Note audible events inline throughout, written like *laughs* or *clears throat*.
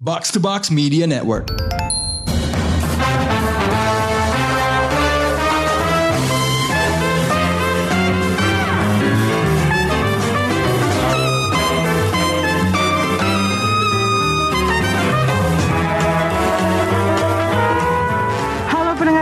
Box to Box Media Network.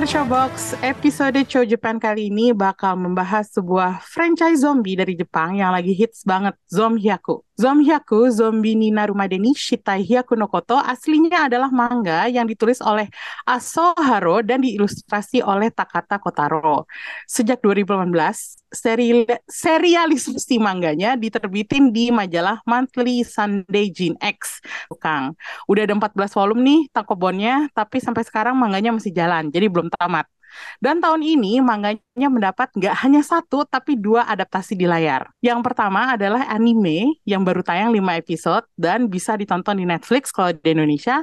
Showbox, episode Show Japan kali ini bakal membahas sebuah franchise zombie dari Jepang yang lagi hits banget, Zomhyaku. Zomhyaku, zombie Nina Rumadeni Shitai Hyaku no Koto aslinya adalah manga yang ditulis oleh Aso Haro dan diilustrasi oleh Takata Kotaro. Sejak 2018, seri serialisasi mangganya diterbitin di majalah Monthly Sunday Jin X. Kang, udah ada 14 volume nih tankobonnya, tapi sampai sekarang manganya masih jalan, jadi belum tamat. Dan tahun ini manganya mendapat nggak hanya satu, tapi dua adaptasi di layar. Yang pertama adalah anime yang baru tayang 5 episode dan bisa ditonton di Netflix kalau di Indonesia.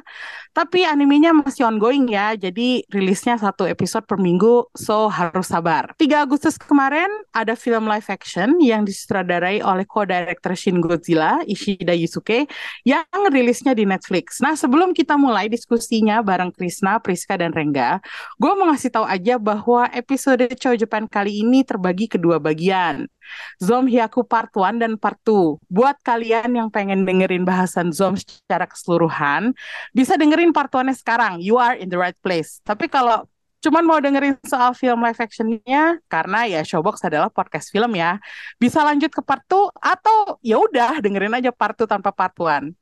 Tapi animenya masih ongoing ya, jadi rilisnya satu episode per minggu, so harus sabar. 3 Agustus kemarin ada film live action yang disutradarai oleh co-director Shin Godzilla, Ishida Yusuke, yang rilisnya di Netflix. Nah, sebelum kita mulai diskusinya bareng Krisna, Priska, dan Rengga, gue mau ngasih tahu aja bahwa episode Chow Japan kali ini terbagi kedua bagian. Zom Hyaku Part 1 dan Part 2. Buat kalian yang pengen dengerin bahasan Zom secara keseluruhan, bisa dengerin Part 1-nya sekarang. You are in the right place. Tapi kalau cuman mau dengerin soal film live actionnya karena ya Showbox adalah podcast film ya bisa lanjut ke part 2 atau ya udah dengerin aja part 2 tanpa part 1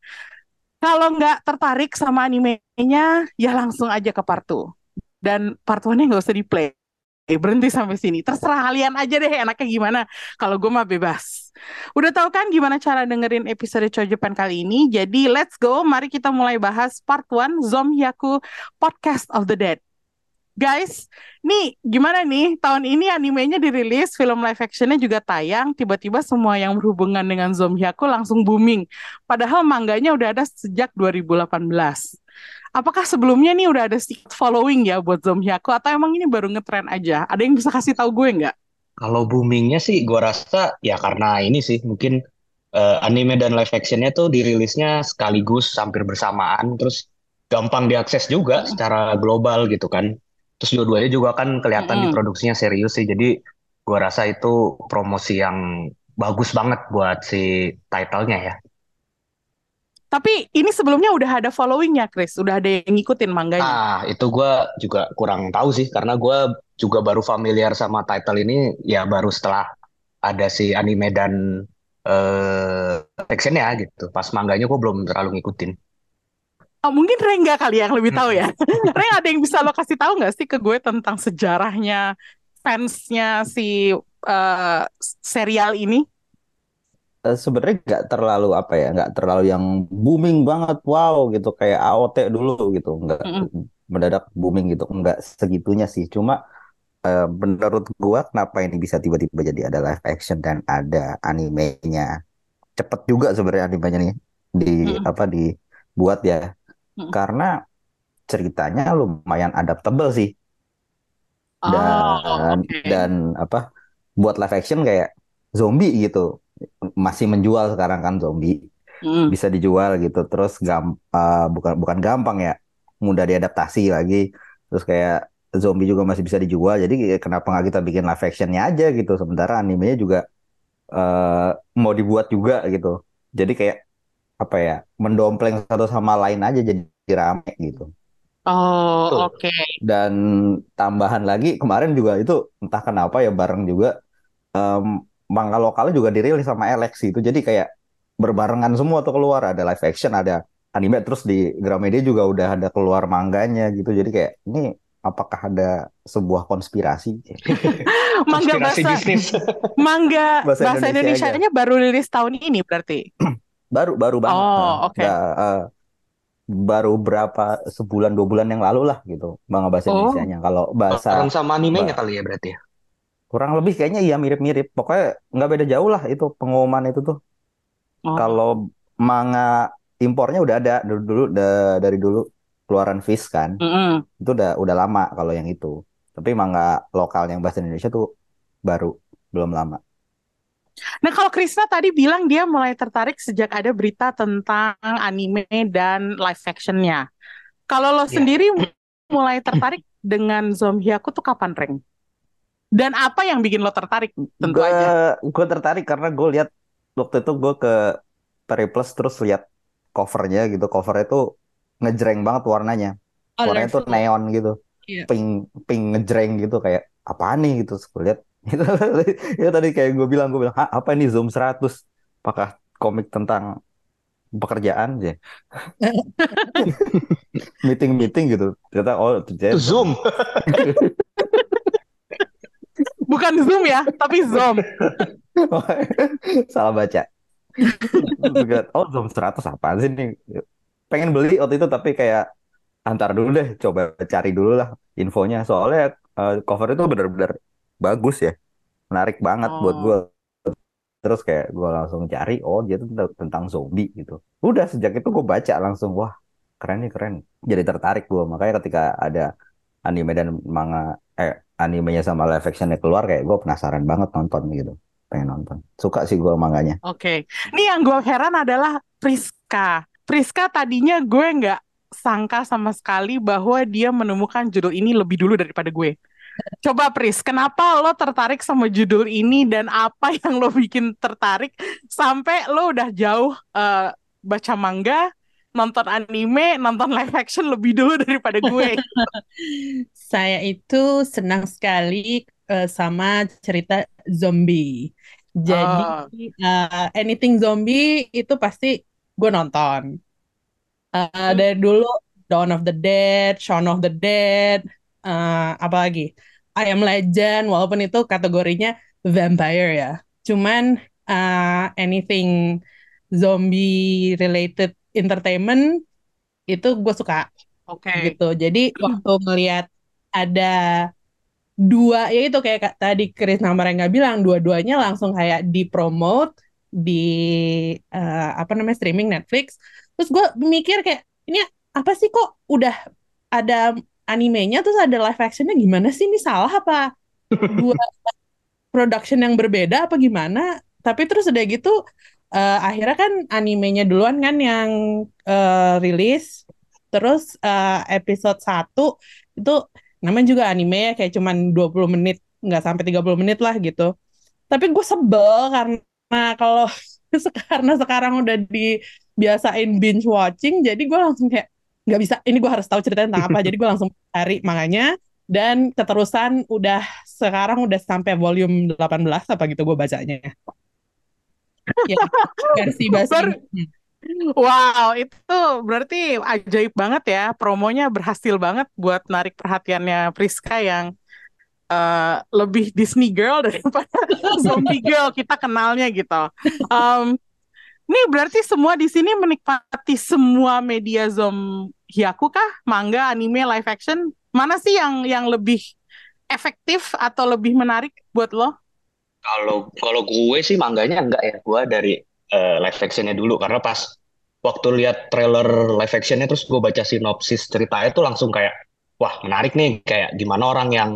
kalau nggak tertarik sama animenya ya langsung aja ke part 2 dan part 1-nya nggak usah di play berhenti sampai sini. Terserah kalian aja deh enaknya gimana. Kalau gue mah bebas. Udah tahu kan gimana cara dengerin episode Japan kali ini? Jadi let's go. Mari kita mulai bahas part 1 Zomhyaku Podcast of the Dead. Guys, nih gimana nih? Tahun ini animenya dirilis, film live actionnya juga tayang, tiba-tiba semua yang berhubungan dengan Zomhyaku langsung booming. Padahal mangganya udah ada sejak 2018. Apakah sebelumnya nih udah ada following ya buat Zomhyaku atau emang ini baru ngetren aja? Ada yang bisa kasih tahu gue nggak? Kalau boomingnya sih gue rasa ya karena ini sih mungkin uh, anime dan live actionnya tuh dirilisnya sekaligus hampir bersamaan terus gampang diakses juga secara global gitu kan. Terus dua-duanya juga kan kelihatan Mm-mm. diproduksinya serius sih. Jadi gue rasa itu promosi yang bagus banget buat si titlenya ya. Tapi ini sebelumnya udah ada followingnya, Chris. Udah ada yang ngikutin mangganya. Ah, itu gue juga kurang tahu sih karena gue juga baru familiar sama title ini ya baru setelah ada si anime dan eh actionnya gitu. Pas mangganya gue belum terlalu ngikutin. Oh, mungkin Rengga kali yang lebih tahu ya. *laughs* Reng ada yang bisa lo kasih tahu nggak sih ke gue tentang sejarahnya fansnya si eh, serial ini? Eh, sebenarnya nggak terlalu apa ya nggak terlalu yang booming banget wow gitu kayak AOT dulu gitu nggak Mm-mm. mendadak booming gitu nggak segitunya sih cuma eh, menurut gua kenapa ini bisa tiba-tiba jadi ada live action dan ada animenya cepet juga sebenarnya animenya nih di Mm-mm. apa dibuat ya Mm-mm. karena ceritanya lumayan adaptable sih Oh, dan oke. dan apa buat live action kayak zombie gitu masih menjual sekarang kan zombie. Mm. bisa dijual gitu. Terus gam eh, bukan bukan gampang ya. Mudah diadaptasi lagi. Terus kayak zombie juga masih bisa dijual. Jadi kenapa nggak kita bikin live actionnya aja gitu. Sementara animenya juga eh, mau dibuat juga gitu. Jadi kayak apa ya mendompleng satu sama lain aja jadi rame gitu. Oh, oke. dan tambahan lagi kemarin juga itu entah kenapa ya bareng juga em, manga lokalnya juga dirilis sama Alex itu jadi kayak berbarengan semua tuh keluar ada live action ada anime terus di Gramedia juga udah ada keluar mangganya gitu jadi kayak ini apakah ada sebuah konspirasi *laughs* Mangga Konspirasi bahasa bisnis. mangga *laughs* Bahasa bahasa Indonesia Indonesianya baru rilis tahun ini berarti. *clears throat* baru baru banget Oh, eh, oke. nggak, eh, baru berapa sebulan dua bulan yang lalu lah gitu manga bahasa Oh. Indonesianya kalau bahasa sama animenya kali ya berarti ya. Kurang lebih kayaknya iya mirip-mirip pokoknya nggak beda jauh lah itu pengumuman itu tuh Oh. Kalau manga impornya udah ada dulu dulu da- dari dulu keluaran Fish kan. Mm-mm. Itu udah udah lama kalau yang itu. Tapi manga lokal yang bahasa Indonesia tuh baru belum lama. Nah, kalau Krisna tadi bilang dia mulai tertarik sejak ada berita tentang anime dan live actionnya. Kalau lo Iya. sendiri mulai tertarik dengan Zombiaku tuh kapan, Reng? Dan apa yang bikin lo tertarik? Tentu gue aja. gue tertarik karena gue lihat waktu itu gue ke Periplus terus lihat covernya gitu. Covernya tuh ngejreng banget warnanya. Warnanya tuh neon gitu. Iya. pink pink ngejreng gitu. Kayak apaan nih? Gitu. Gue lihat. *laughs* Itu itu tadi kayak gue bilang gue bilang apa ini Zoom 100 apakah komik tentang pekerjaan ya *laughs* *laughs* meeting meeting gitu. Ternyata oh ternyata Zoom. Bukan Zoom ya, tapi Zom. *laughs* salah baca. Oh Zoom 100 apaan sih nih pengen beli waktu itu tapi kayak antar dulu deh coba cari dulu lah infonya. Soalnya eh, cover itu bener-bener bagus ya. Menarik banget buat Oh. gue terus kayak gue langsung cari oh dia tuh tentang, tentang zombie gitu. Udah sejak itu gue baca langsung wah keren nih keren. Jadi tertarik gue makanya ketika ada anime dan manga eh animenya sama live actionnya keluar kayak gue penasaran banget nonton gitu pengen nonton suka sih gue manganya Oke. Nih yang gue heran adalah Priska. Priska tadinya gue nggak sangka sama sekali bahwa dia menemukan judul ini lebih dulu daripada gue. Coba Pris, kenapa lo tertarik sama judul ini dan apa yang lo bikin tertarik sampai lo udah jauh eh, baca manga, nonton anime, nonton live action lebih dulu daripada gue. *laughs* Saya itu senang sekali eh, sama cerita zombie. Jadi Oh. eh, anything zombie itu pasti gue nonton. Eh, dari dulu Dawn of the Dead, Shaun of the Dead, eh, apa lagi? I Am Legend, walaupun itu kategorinya vampire ya. Cuman eh, anything zombie related entertainment itu gue suka Oke. gitu. Jadi waktu ngelihat ada dua ya itu kayak ka- tadi Chris Namarengga bilang dua-duanya langsung kayak dipromote di eh, apa namanya streaming Netflix. Terus gue mikir kayak ini apa sih kok udah ada animenya terus ada live actionnya gimana sih ini salah apa dua production yang berbeda apa gimana? Tapi terus udah gitu eh, akhirnya kan animenya duluan kan yang eh, rilis. Terus eh, episode 1 itu namanya juga anime ya kayak cuman 20 menit nggak sampai 30 menit lah gitu. Tapi gue sebel karena kalau *laughs* karena sekarang udah dibiasain binge watching jadi gue langsung kayak nggak bisa ini gue harus tahu ceritanya tentang apa *laughs* jadi gue langsung cari manganya dan keterusan udah sekarang udah sampai volume 18 apa gitu gue bacanya ya versi Inggrisnya. Wow, itu berarti ajaib banget ya. Promonya berhasil banget buat narik perhatiannya Priska yang eh, lebih Disney girl *laughs* daripada zombie girl kita kenalnya gitu. Em, nih berarti semua di sini menikmati semua media Zombiaku kah? Manga, anime, live action? Mana sih yang yang lebih efektif atau lebih menarik buat lo? Kalau kalau gue sih mangganya enggak ya. Gue dari eh, live actionnya dulu karena pas waktu lihat trailer live actionnya terus gue baca sinopsis ceritanya tuh langsung kayak wah menarik nih kayak gimana orang yang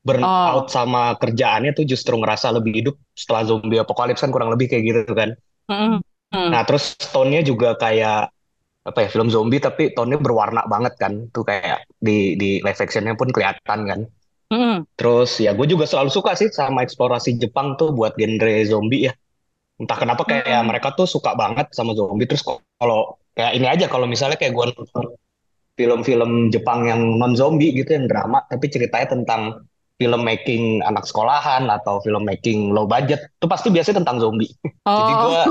burn Oh. out sama kerjaannya tuh justru ngerasa lebih hidup setelah zombie apocalypse kan kurang lebih kayak gitu kan. Mm. Nah terus tone-nya juga kayak apa ya film zombie tapi tone-nya berwarna banget kan tuh kayak di di live actionnya pun kelihatan kan. Mm-mm. Terus ya gue juga selalu suka sih sama eksplorasi Jepang tuh buat genre zombie ya. Entah kenapa kayak Hmm. mereka tuh suka banget sama zombie. Terus kalau kayak ini aja kalau misalnya kayak gue nonton film-film Jepang yang non zombie gitu yang drama tapi ceritanya tentang film making anak sekolahan atau film making low budget itu pasti biasanya tentang zombie. *laughs* Jadi Oh. gua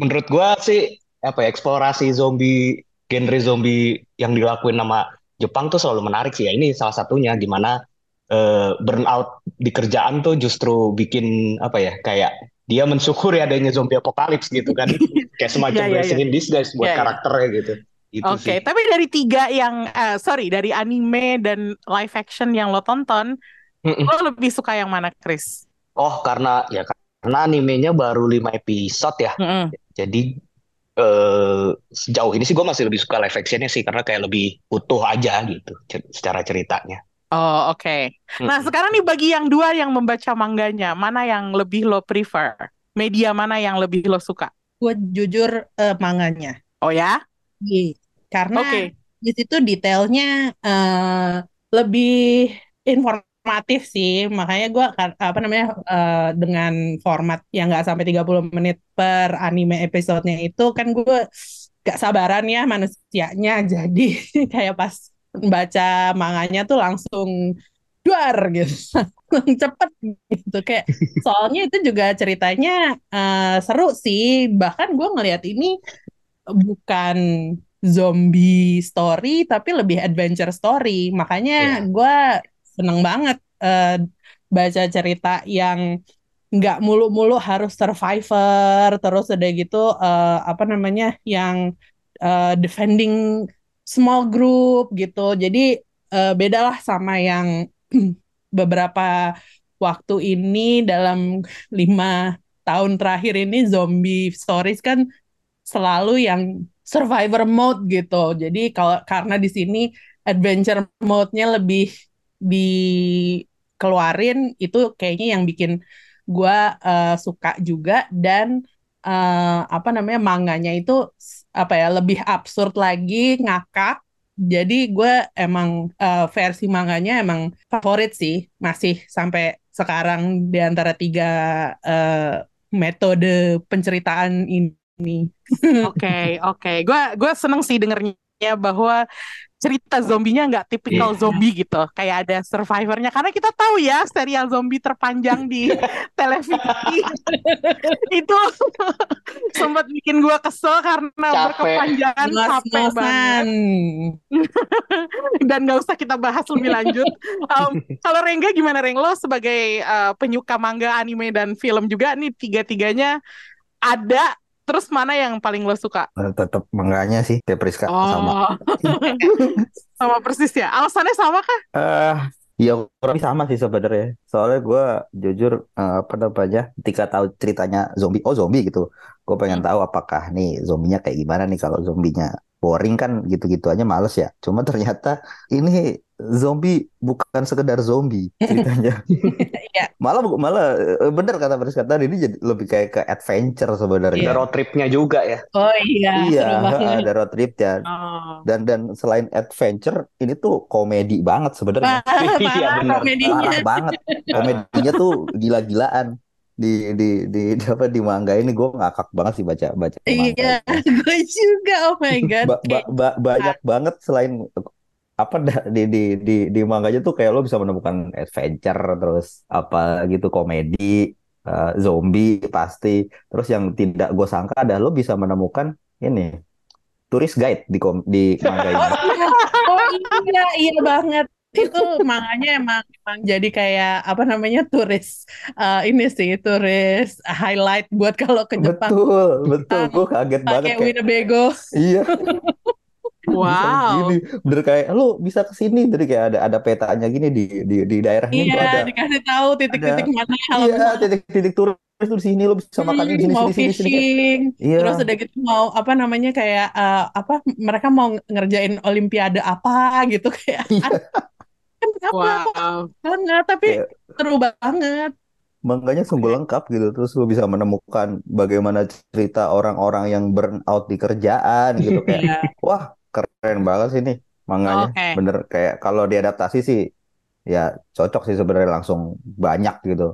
menurut gua sih apa ya eksplorasi zombie genre zombie yang dilakuin sama Jepang tuh selalu menarik sih ya. Ini salah satunya gimana eh, burnout di kerjaan tuh justru bikin apa ya kayak dia mensyukuri adanya zombie apokalips gitu kan *laughs* kayak semacam Iya, iya, blessing in disguise buat Iya, iya. karakternya gitu. Itu Oke, sih. tapi dari tiga yang, eh, sorry, dari anime dan live action yang lo tonton, Mm-mm. lo lebih suka yang mana, Chris? Oh karena ya karena animenya baru 5 episode ya. Mm-mm. Jadi eh sejauh ini sih gue masih lebih suka live actionnya sih karena kayak lebih utuh aja gitu secara ceritanya. Oh, oke. Nah, Mm-mm. sekarang nih bagi yang dua yang membaca mangganya, mana yang lebih lo prefer? media mana yang lebih lo suka? Gue jujur eh, manganya. Oh ya? Iya. Karena Oke. di situ detailnya eh, lebih informatif sih. Makanya gue apa namanya eh, dengan format yang nggak sampai 30 menit per anime episodenya itu kan gue gak sabaran ya manusianya. *laughs* Jadi kayak pas baca manganya tuh langsung duar gitu. *laughs* Cepet gitu kayak soalnya itu juga ceritanya eh, seru sih. Bahkan gue ngelihat ini bukan zombie story tapi lebih adventure story makanya Iya. gue seneng banget eh, baca cerita yang nggak mulu-mulu harus survivor terus udah gitu eh, apa namanya yang eh, defending small group gitu jadi eh, bedalah sama yang *clears throat* beberapa waktu ini dalam *laughs* lima tahun terakhir ini zombie stories kan selalu yang survivor mode gitu. Jadi kalau karena di sini adventure mode-nya lebih dikeluarin itu kayaknya yang bikin gua eh, suka juga dan eh, apa namanya manganya itu apa ya lebih absurd lagi ngakak. Jadi gue emang eh, versi manganya emang favorit sih masih sampai sekarang di antara tiga eh, metode penceritaan ini. Oke, oke. Gua gue seneng sih dengernya bahwa cerita zombinya nggak tipikal Iya. zombie gitu. Kayak ada survivornya. Karena kita tahu ya serial zombie terpanjang di *laughs* televisi itu *laughs* sempat bikin gue kesel karena Capek. berkepanjangan capek banget. *laughs* Dan nggak usah kita bahas lebih lanjut. Um, kalau Rengga gimana Reng? Lo sebagai uh, penyuka manga, anime, dan film juga nih tiga-tiganya ada. Terus mana yang paling lo suka? Tetap mangganya sih, Teh Priska sama. Oh, *laughs* sama persis ya. Alasannya sama kah? Eh, ya kurang sama sih sebenarnya. Soalnya gue jujur eh, apa namanya, ketika tahu ceritanya zombie, oh zombie gitu, gue pengen tahu apakah nih zombinya kayak gimana nih kalau zombinya boring kan gitu-gitu aja males ya. Cuma ternyata ini zombie bukan sekedar zombie ceritanya. *laughs* Iya. Malah malah eh, bener kata Priska tadi ini jadi lebih kayak ke adventure sebenarnya. Ada road tripnya juga ya. Oh iya, Iya, *laughs* ada road trip ya. Oh. Dan dan selain adventure, ini tuh komedi banget sebenarnya. *laughs* Parah, Iya, bener. komedinya. Parah banget. Komedinya tuh gila-gilaan. Di di di di apa di manga ini gue ngakak banget sih baca baca Iya, *laughs* gue juga. Oh my *laughs* God. Ba- ba- ba- banyak banget selain apa di di di di manganya tuh kayak lo bisa menemukan adventure terus apa gitu komedi eh, zombie pasti terus yang tidak gue sangka adalah lo bisa menemukan ini tourist guide di kom di manga *laughs* Oh ini iya, oh iya, iya banget. Itu manganya emang, emang jadi kayak apa namanya turis eh, ini sih turis highlight buat kalau ke Jepang. Betul betul. Gue kaget banget kayak Winnebago. iya. *laughs* Bisa Wow. gini bener kayak lo bisa ke sini. Jadi kayak ada ada petanya gini di di di daerah ini tuh Iya, ada. dikasih tahu titik-titik mana iya halaman titik-titik turis tuh di sini lo bisa makan di Hmm, sini mau sini sini sini. fishing, iya. Terus udah gitu mau apa namanya kayak eh, apa mereka mau ngerjain olimpiade apa gitu kayak. Iya. Apa Wow. banget tapi Kayak seru banget. Makanya sungguh lengkap gitu. Terus lu bisa menemukan bagaimana cerita orang-orang yang burn out di kerjaan gitu *laughs* kayak Iya. wah keren banget sih nih manganya. Oke. Bener kayak kalau diadaptasi sih ya cocok sih sebenarnya langsung banyak gitu.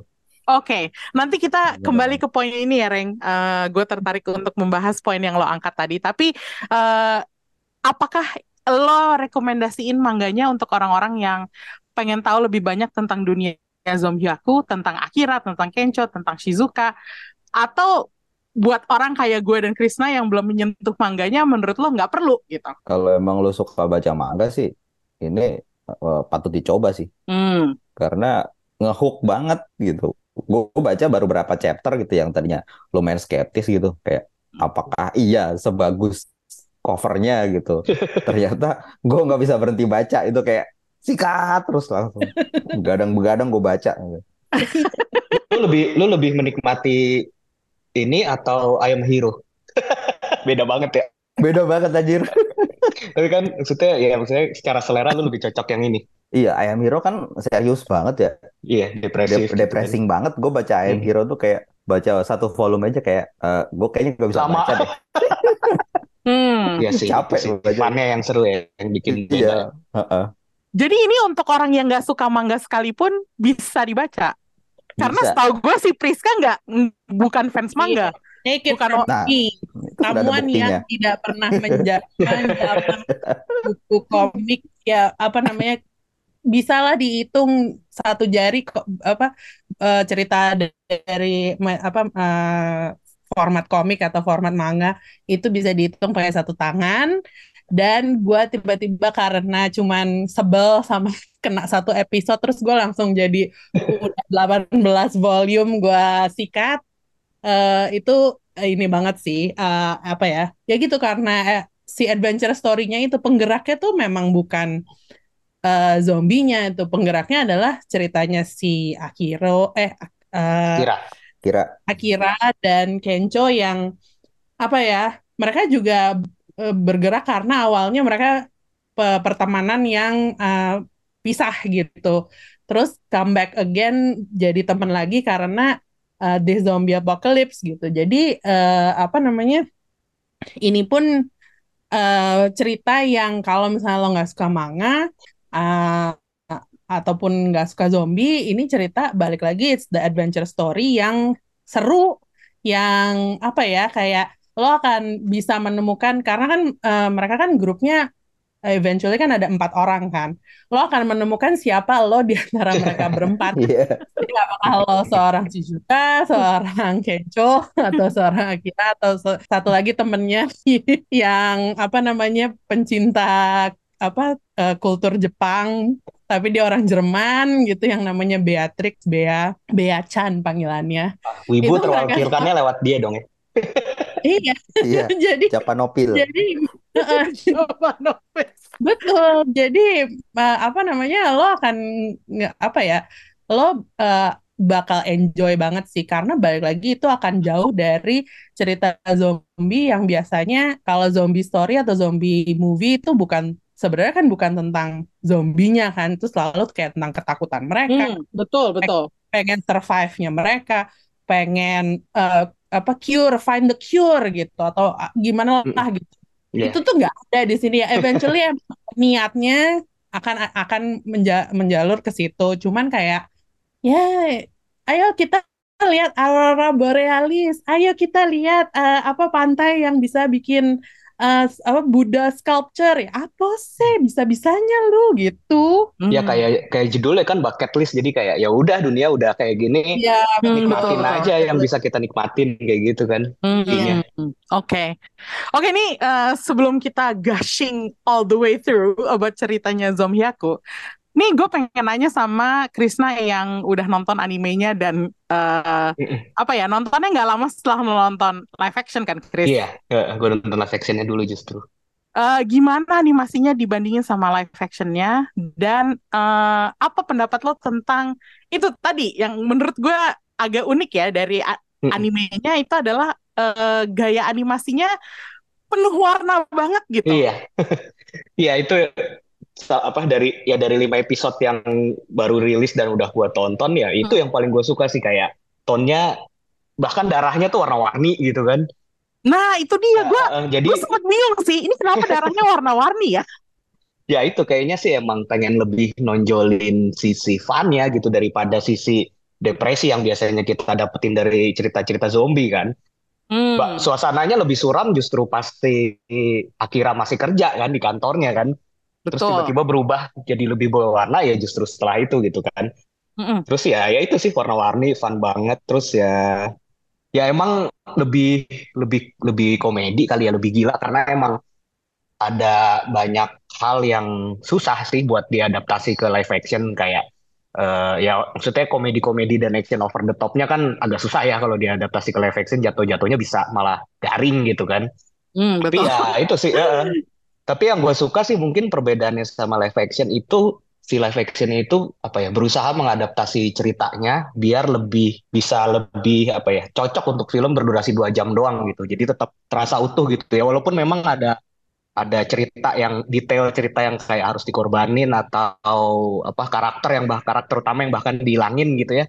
Oke, nanti kita Gimana, kembali ke poin ini ya, Reng. gue tertarik untuk membahas poin yang lo angkat tadi. Tapi eh, apakah lo rekomendasiin mangganya untuk orang-orang yang pengen tahu lebih banyak tentang dunia Zombieaku, tentang Akira, tentang Kencho, tentang Shizuka, atau buat orang kayak gue dan Krisna yang belum menyentuh mangganya, menurut lo nggak perlu gitu? Kalau emang lu suka baca manga sih ini eh, patut dicoba sih Hmm, karena ngehook banget gitu. Gue baca baru berapa chapter gitu yang tadinya lumayan skeptis gitu kayak apakah iya sebagus covernya gitu. *laughs* Ternyata gue nggak bisa berhenti baca itu kayak sikat terus langsung begadang-begadang gue baca. Lu lebih lu lebih menikmati ini atau Ayam Hero? *laughs* Beda banget ya. Beda banget anjir. *laughs* Tapi kan maksudnya ya maksudnya secara selera lu lebih cocok yang ini. Iya, Ayam Hero kan serius banget ya. Iya, depresif Dep- gitu depressing banget. Gue baca Ayam Hmm. Hero tuh kayak baca satu volume aja kayak eh gue kayaknya gak bisa Sama. baca deh. Hmm. Iya sih, Capek itu sih. yang seru ya, yang bikin beda. Iya. heeh. Jadi ini untuk orang yang nggak suka manga sekalipun bisa dibaca. Karena Bisa. setahu gue si Priska nggak mm, bukan fans manga. Take it Bukan Nah, buktinya. yang tidak pernah menjaman zaman *laughs* buku komik ya apa namanya bisalah dihitung satu jari kok apa eh, cerita dari apa eh, format komik atau format manga itu bisa dihitung pakai satu tangan dan gua tiba-tiba karena cuman sebel sama *laughs* kena satu episode terus gue langsung jadi udah *laughs* 18 volume gua sikat eh itu eh, ini banget sih eh, apa ya ya gitu karena eh, si adventure story-nya itu penggeraknya tuh memang bukan eh, zombinya itu penggeraknya adalah ceritanya si Akiro eh Kira. Kira Akira dan Kencho yang apa ya mereka juga eh, bergerak karena awalnya mereka pe- pertemanan yang eh, pisah gitu. Terus come back again jadi teman lagi karena eh, the zombie apocalypse gitu. Jadi eh, apa namanya ini pun eh, cerita yang kalau misalnya lo nggak suka manga eh, ataupun nggak suka zombie, ini cerita balik lagi it's the adventure story yang seru, yang apa ya kayak lo akan bisa menemukan karena kan eh, mereka kan grupnya eh, eventually kan ada empat orang kan, lo akan menemukan siapa lo di antara mereka *laughs* berempat. Jadi apakah lo seorang Chizuka, seorang Kencho, atau seorang Akira, atau se- satu lagi temennya *laughs* yang apa namanya pencinta apa eh, kultur Jepang, tapi dia orang Jerman gitu yang namanya Beatrix, Bea, Bea Chan panggilannya. Wibu Itu mereka- terwakilkannya lewat dia dong ya. *laughs* Iya, Iya. *laughs* jadi Japanopil. jadi eh, *laughs* Betul. Jadi eh, apa namanya lo akan apa ya lo eh, bakal enjoy banget sih karena balik lagi itu akan jauh dari cerita zombie yang biasanya kalau zombie story atau zombie movie itu bukan sebenarnya kan bukan tentang zombinya kan itu selalu kayak tentang ketakutan mereka Hmm, betul, betul. pengen survive-nya mereka, pengen eh, apa cure, find the cure gitu atau ah, gimana lah gitu. Iya. Itu tuh nggak ada di sini ya. Eventually emang *laughs* niatnya akan akan menja- menjalur ke situ. Cuman kayak ya ayo kita lihat aurora borealis, ayo kita lihat eh, apa pantai yang bisa bikin eh, apa Buddha sculpture ya apa sih bisa-bisanya lu gitu. Ya Hmm. kayak kayak judulnya kan bucket list jadi kayak ya udah dunia udah kayak gini Ya Hmm, nikmatin betul, betul. aja yang bisa kita nikmatin kayak gitu kan. Hmm, Iya. Oke, oke nih eh, sebelum kita gushing all the way through about ceritanya Zomhyaku, nih gue pengen nanya sama Krisna yang udah nonton animenya dan eh, Mm-mm. apa ya nontonnya nggak lama setelah nonton live action kan, Chris? Iya, gue nonton live actionnya dulu justru. Eh, gimana animasinya dibandingin sama live actionnya dan eh, apa pendapat lo tentang itu tadi yang menurut gue agak unik ya dari animenya itu adalah eh, gaya animasinya penuh warna banget gitu. Iya, *laughs* iya itu apa dari ya dari lima episode yang baru rilis dan udah gue tonton ya itu Hmm. yang paling gue suka sih kayak tonnya bahkan darahnya tuh warna-warni gitu kan. Nah itu dia gue Eh, jadi gue sempet bingung sih ini kenapa darahnya *laughs* warna-warni ya? ya itu kayaknya sih emang pengen lebih nonjolin sisi funnya gitu daripada sisi depresi yang biasanya kita dapetin dari cerita-cerita zombie kan. Hmm. Suasananya lebih suram justru pasti Akira masih kerja kan di kantornya kan. Terus tiba-tiba berubah jadi lebih berwarna ya justru setelah itu gitu kan. Mm-mm. Terus ya ya itu sih warna-warni fun banget. Terus ya ya emang lebih lebih lebih komedi kali ya lebih gila karena emang ada banyak hal yang susah sih buat diadaptasi ke live action kayak eh, ya maksudnya komedi-komedi dan action over the top-nya kan agak susah ya kalau diadaptasi ke live action jatuh-jatuhnya bisa malah garing gitu kan. Tapi betul. ya itu sih. eh. Tapi yang gue suka sih mungkin perbedaannya sama live action itu si live action itu apa ya berusaha mengadaptasi ceritanya biar lebih bisa lebih apa ya cocok untuk film berdurasi dua jam doang gitu. Jadi tetap terasa utuh gitu ya. Walaupun memang ada ada cerita yang detail cerita yang kayak harus dikorbanin atau apa karakter yang bah karakter utama yang bahkan dihilangin gitu ya.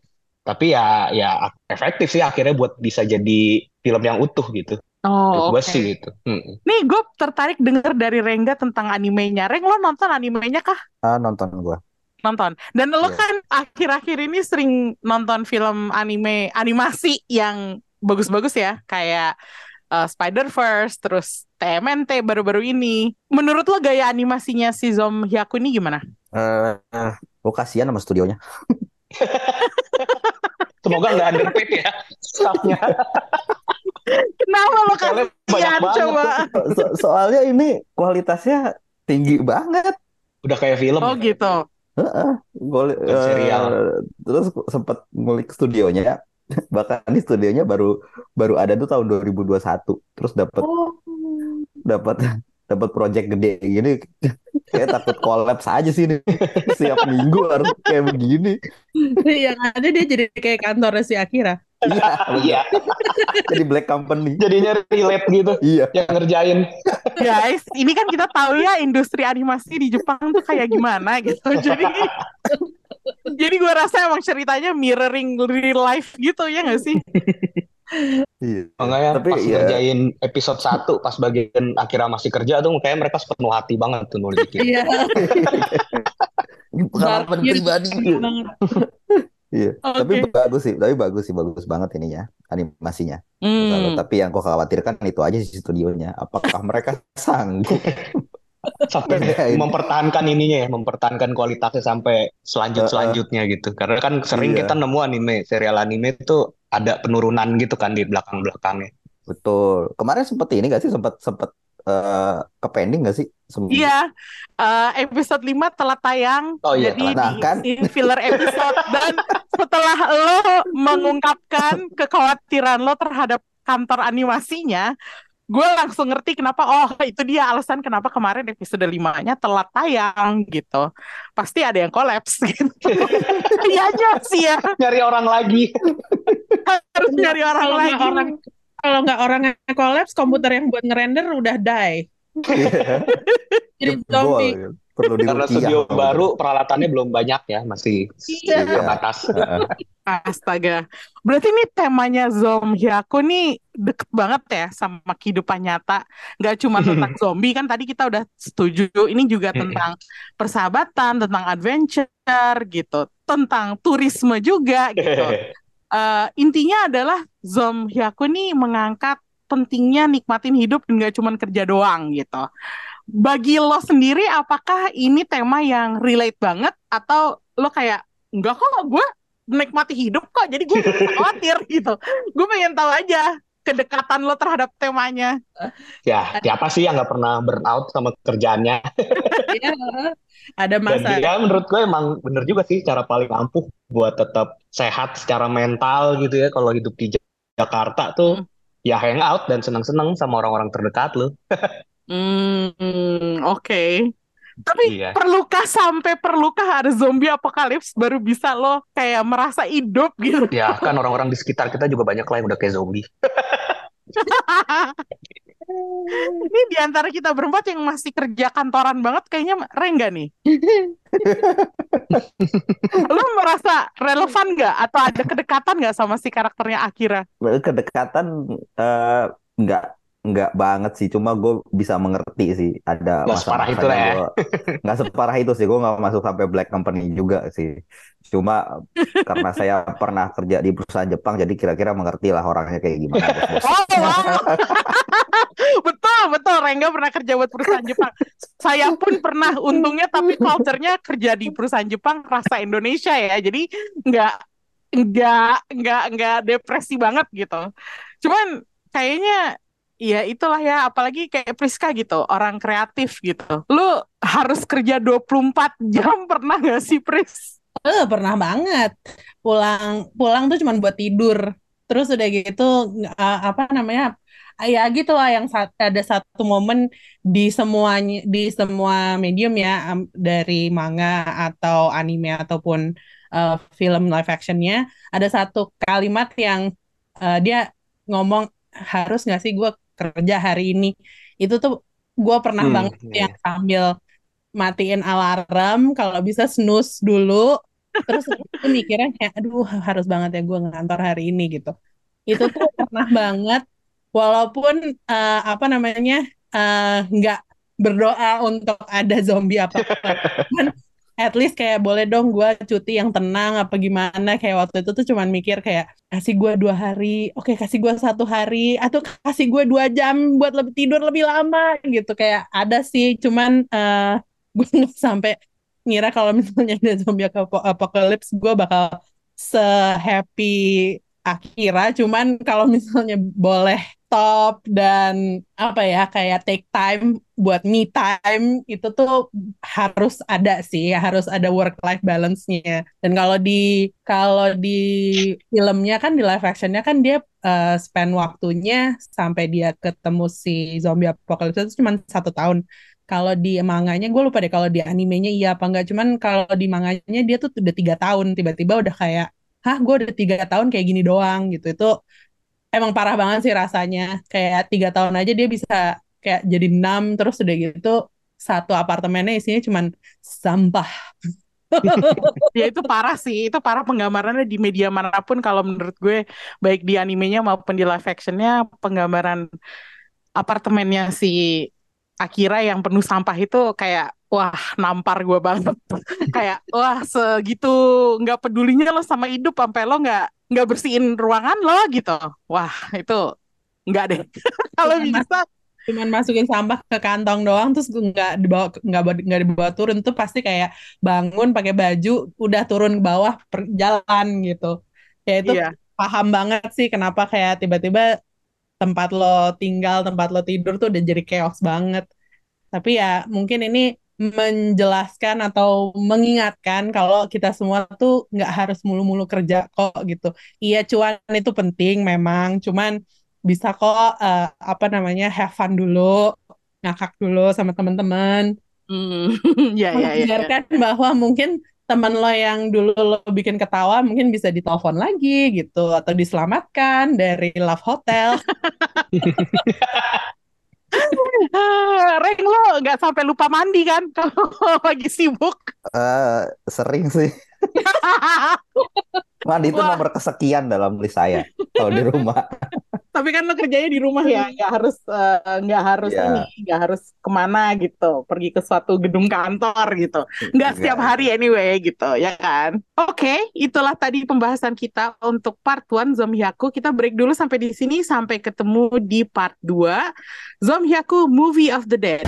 Tapi ya ya efektif sih akhirnya buat bisa jadi film yang utuh gitu. Oh, gue oke. sih gitu. Mm. Nih, gue tertarik denger dari Rengga tentang animenya. Reng, lo nonton animenya kah? Ah, nonton gua. Nonton. Dan lo Iya. kan akhir-akhir ini sering nonton film anime, animasi yang bagus-bagus ya. Kayak uh, Spider-Verse, terus TMNT baru-baru ini. Menurut lo gaya animasinya si Zom Hyaku ini gimana? Eh, eh, gua kasihan sama studionya. *laughs* Semoga nggak underpaid ya staffnya. *laughs* Kenapa lo kasihan banget coba? So- so- soalnya ini kualitasnya tinggi banget. Udah kayak film. Oh gitu. Heeh. Gua li- Bukan serial. eh, terus sempat ngulik studionya. *laughs* Bahkan di studionya baru baru ada tuh tahun 2021. Terus dapat Oh. dapat dapat project gede gini *laughs* kayak takut kolaps aja sih nih. Siap minggu harus kayak begini. Yang ada dia jadi kayak kantornya si Akira. Iya, Iya. jadi black company. Jadinya relate gitu Iya. yang ngerjain. Guys, ini kan kita tahu ya industri animasi di Jepang tuh kayak gimana gitu. *laughs* Jadi jadi gue rasa emang ceritanya mirroring real life gitu ya nggak sih? Iya. Makanya Tapi pas ya ngerjain episode 1 pas bagian akhirnya masih kerja tuh kayak mereka sepenuh hati banget tuh nulis. Iya. pengalaman Darknya pribadi. Iya. Tapi Oke. bagus sih, tapi bagus sih, bagus banget ininya, animasinya. Hmm. Tapi yang kau khawatirkan itu aja sih studionya. Apakah mereka *laughs* sanggup? Sampai Ngerjain. mempertahankan ininya ya, mempertahankan kualitasnya sampai selanjut-selanjutnya gitu. Karena kan sering Iya. kita nemu anime, serial anime itu ada penurunan gitu kan di belakang-belakangnya. Betul. Kemarin seperti ini gak sih? Sempat sempat eh, ke pending gak sih? Seminggu. Iya, eh, episode 5 telah tayang, Oh iya, jadi telat. Nah, di, kan? di filler episode dan setelah lo mengungkapkan kekhawatiran lo terhadap kantor animasinya, gue langsung ngerti kenapa, oh itu dia alasan kenapa kemarin episode 5-nya telat tayang gitu. Pasti ada yang kolaps *laughs* gitu. Iya aja sih ya, Nyari orang lagi. harus nyari orang lagi. orang kalau nggak orang yang kolaps, komputer yang buat ngerender udah die. Iya. *laughs* Jadi zombie. gitu. Perlu Karena studio gitu. baru peralatannya belum banyak ya, masih Iya. terbatas. Heeh. *laughs* Astaga. Berarti ini temanya Zom Hyaku nih deket banget ya sama kehidupan nyata. Gak cuma *laughs* tentang zombie kan tadi kita udah setuju. Ini juga tentang persahabatan, tentang adventure gitu. Tentang turisme juga gitu. Eh, intinya adalah Zom Hyaku nih mengangkat pentingnya nikmatin hidup dan gak cuma kerja doang gitu. Bagi lo sendiri apakah ini tema yang relate banget atau lo kayak enggak kok gue menikmati hidup kok jadi gue khawatir *laughs* gitu. Gue pengen tahu aja kedekatan lo terhadap temanya. Ya, siapa sih yang nggak pernah burn out sama kerjaannya? Iya. Ada Dan masa dia menurut gue emang bener juga sih cara paling ampuh buat tetap sehat secara mental gitu ya. Kalau hidup di Jakarta tuh ya hangout dan senang-senang sama orang-orang terdekat lo. Hmm, oke. Tapi Iya. perlukah sampai perlukah ada zombie apokalips baru bisa lo kayak merasa hidup gitu? Ya kan orang-orang di sekitar kita juga banyak lah yang udah kayak zombie. *laughs* Ini di antara kita berempat yang masih kerja kantoran banget kayaknya Rengga nih. *laughs* Lo merasa relevan nggak atau ada kedekatan nggak sama si karakternya Akira? Kedekatan eh, nggak nggak banget sih. Cuma gue bisa mengerti sih. Ada Nggak separah itu lah ya. *laughs* nggak separah itu sih. Gue nggak masuk sampai black company juga sih. Cuma karena saya pernah kerja di perusahaan Jepang, jadi kira-kira mengerti lah orangnya kayak gimana. bos-bos. *laughs* Oh, wow. *laughs* betul, betul. Rengga pernah kerja buat perusahaan Jepang. Saya pun pernah, untungnya tapi culture-nya kerja di perusahaan Jepang rasa Indonesia ya. Jadi nggak nggak nggak nggak depresi banget gitu. Cuman kayaknya ya itulah ya, apalagi kayak Priska gitu, orang kreatif gitu. Lu harus kerja 24 jam pernah nggak sih, Pris? Eh, pernah banget. Pulang pulang tuh cuma buat tidur. Terus udah gitu eh, apa namanya? Ya gitu lah yang sa- ada satu momen di semuanya di semua medium ya dari manga atau anime ataupun eh, film live actionnya ada satu kalimat yang eh, dia ngomong harus nggak sih gue kerja hari ini. Itu tuh gue pernah Hmm, banget iya. yang sambil matiin alarm kalau bisa snooze dulu. Terus aku mikirnya kayak aduh harus banget ya gue ngantor hari ini gitu. Itu tuh pernah banget. Walaupun eh, apa namanya eh, nggak berdoa untuk ada zombie apa *laughs* at least kayak boleh dong gue cuti yang tenang apa gimana? Kayak waktu itu tuh cuman mikir kayak kasih gue dua hari oke kasih gue satu hari atau kasih gue dua jam buat lebih tidur lebih lama gitu. Kayak ada sih cuman eh *laughs* gue nggak sampai ngira kalau misalnya ada zombie apo- apocalypse gue bakal se-happy Akira cuman kalau misalnya boleh stop dan apa ya kayak take time buat me time itu tuh harus ada sih harus ada work life balance-nya. Dan kalau di kalau di filmnya kan di live actionnya kan dia eh, spend waktunya sampai dia ketemu si zombie apocalypse itu cuma satu tahun. Kalau di manganya gue lupa deh kalau di animenya iya apa enggak cuman kalau di manganya dia tuh udah tiga tahun tiba-tiba udah kayak hah gue udah tiga tahun kayak gini doang gitu. Itu emang parah banget sih rasanya. Kayak tiga tahun aja dia bisa kayak jadi enam terus udah gitu satu apartemennya isinya cuman sampah. *laughs* Ya itu parah sih, itu parah penggambarannya di media mana pun kalau menurut gue baik di animenya maupun di live actionnya penggambaran apartemennya si Akira yang penuh sampah itu kayak wah nampar gue banget. *laughs* Kayak wah segitu nggak pedulinya lo sama hidup sampai lo nggak nggak bersihin ruangan lo gitu. Wah itu nggak deh. *laughs* Kalau bisa. cuman masukin sampah ke kantong doang terus gue nggak dibawa nggak nggak dibawa turun tuh pasti kayak bangun pakai baju udah turun ke bawah per jalan gitu. Ya itu iya. paham banget sih kenapa kayak tiba-tiba tempat lo tinggal tempat lo tidur tuh udah jadi chaos banget. Tapi ya mungkin ini menjelaskan atau mengingatkan kalau kita semua tuh nggak harus mulu-mulu kerja kok gitu. Iya cuan itu penting memang. Cuman bisa kok eh, apa namanya have fun dulu ngakak dulu sama teman-teman. Hmm, *laughs* ya ya ya ya. mengajarkan bahwa mungkin teman lo yang dulu lo bikin ketawa mungkin bisa ditelepon lagi gitu atau diselamatkan dari Love Hotel *laughs* Reng lo nggak sampai lupa mandi kan *laughs* kalau lagi sibuk Eh, sering sih. Mandi itu Wah. nomor kesekian dalam list saya kalau di rumah. tapi kan lo kerjanya di rumah ya nggak harus eh, nggak harus Iya. ini nggak harus ke mana gitu pergi ke suatu gedung kantor gitu nggak setiap hari anyway gitu ya kan oke itulah tadi pembahasan kita untuk part 1 Zomhyaku kita break dulu sampai di sini sampai ketemu di part 2 Zomhyaku Movie of the Dead